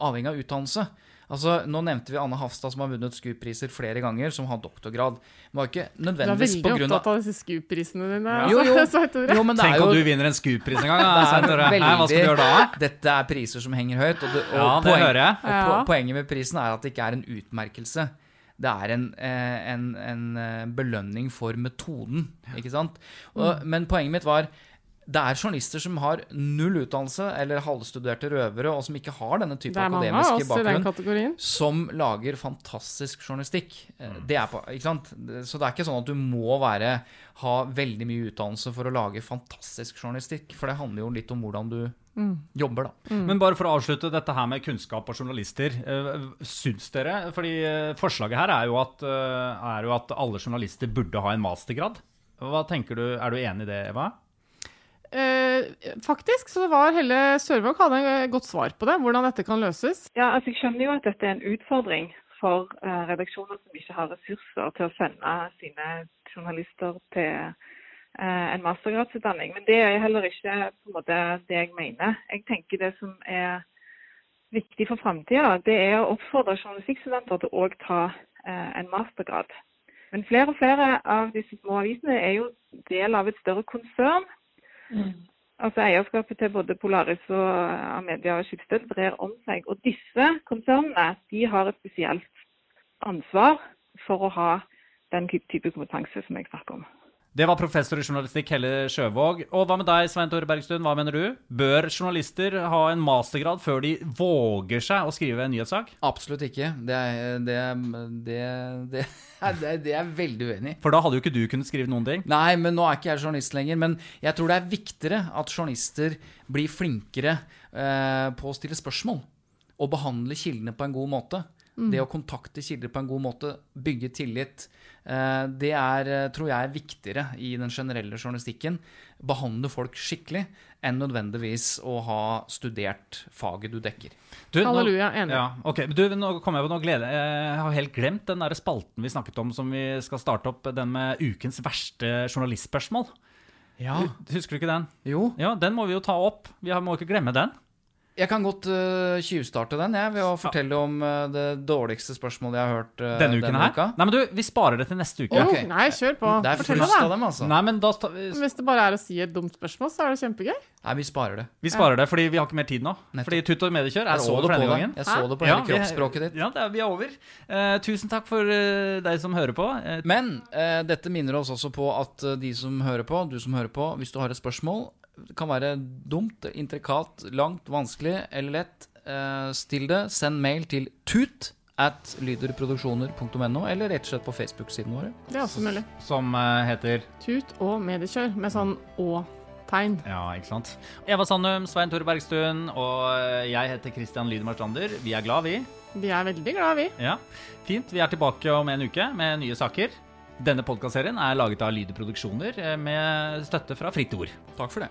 avhengig av utdannelse. Altså, Nå nevnte vi Anne Hafstad, som har vunnet SKUP-priser flere ganger, som har doktorgrad. men var ikke Du er nødvendigvis veldig på grunn opptatt av av disse SKUP-prisene dine. Jo, jo. <laughs> altså, Tore. Jo, men det Tenk er jo om du vinner en SKUP-pris en gang. Da, er Hva skal du gjøre da? Dette er priser som henger høyt. Og, det, og Ja, det hører jeg. Og po poenget med prisen er at det ikke er en utmerkelse. Det er en, eh, en, en eh, belønning for metoden, ikke sant? Og, Men poenget mitt var det er journalister som har null utdannelse, eller halvstuderte røvere, og som ikke har denne type akademiske bakgrunn, som lager fantastisk journalistikk. Eh, Det er på, ikke sant? Så det er ikke sånn at du må være, ha veldig mye utdannelse for å lage fantastisk journalistikk, for det handler jo litt om hvordan du jobber, da. Men bare for å avslutte dette her med kunnskap og journalister. eh, Syns dere fordi eh, forslaget her er jo, at, er jo at alle journalister burde ha en mastergrad. Hva tenker du, Er du enig i det, Eva? Eh, faktisk så var Helle Sørvåg hadde en godt svar på det, hvordan dette kan løses. Ja, altså Jeg skjønner jo at dette er en utfordring for eh, redaksjoner som ikke har ressurser til å sende sine journalister til eh, en mastergradsutdanning. Men det er heller ikke måte det jeg mener. Jeg tenker det som er viktig for framtida, det er å oppfordre journalistikkstudenter til å ta eh, en mastergrad. Men flere og flere av disse små avisene er jo del av et større konsern. Altså Eierskapet til både Polaris og eh, Amedia og Skipsted brer om seg. Og disse konsernene de har et spesielt ansvar for å ha den type kompetanse som jeg snakker om. Det var professor i journalistikk Helle Sjøvåg. Og hva med deg, Svein Tore Bergstuen? Hva mener du? Bør journalister ha en mastergrad før de våger seg å skrive en nyhetssak? Absolutt ikke. Det er, det, det, det, <laughs> det, er veldig uenig i. For da hadde jo ikke du kunnet skrive noen ting. Nei, men nå er ikke jeg journalist lenger. Men jeg tror det er viktigere at journalister blir flinkere eh, på å stille spørsmål. Og behandle kildene på en god måte. Mm. Det å kontakte kilder på en god måte, bygge tillit, eh, det er, eh, tror jeg er viktigere i den generelle journalistikken. Behandle folk skikkelig enn nødvendigvis å ha studert faget du dekker. Du, nå- Halleluja, enig. Ja, ok. Du, nå kommer jeg på noe glede. Jeg har helt glemt den der spalten vi snakket om som vi skal starte opp, den med ukens verste journalistspørsmål. Ja. Husker du ikke den? Jo. Ja, Den må vi jo ta opp. Vi må ikke glemme den. Jeg kan godt uh, tjuvstarte den jeg, ved å fortelle om uh, det dårligste spørsmålet jeg har hørt Uh, Denne uken her? uka. Nei, men du, vi sparer det til neste uke. Oh, okay. nei, kjør på. Det er Fortell av dem, altså. Nei, men da sta- Hvis det bare er å si et dumt spørsmål, så er det kjempegøy. Nei, vi sparer det. Vi sparer det, fordi vi har ikke mer tid nå. Nettopp. Fordi Tutt og mediekjør er Jeg så over det for på denne deg. gangen. Jeg så det på hele vi- kroppsspråket ditt. Ja, det er, vi er over. Uh, tusen takk for uh, deg som hører på. Uh, Men eh, dette minner oss også på at de som hører på, du som hører på, hvis du har et spørsmål, det kan være dumt, intrikat, langt, vanskelig eller lett, eh, still det. Send mail til tut at lyderproduksjoner.no, eller rett og slett på Facebook-siden vår. Det er også mulig. som eh, heter Tut og mediekjør med sånn å-tegn. Ja, ikke sant. Eva Sandum, Svein Tore Bergstuen og eh, jeg heter Christian Lydemar Strander. Vi er glad, vi. Vi er veldig glad, vi. Ja, Fint. Vi er tilbake om en uke med nye saker. Denne podkastserien er laget av Lyder Produksjoner med støtte fra Fritt Ord. Takk for det.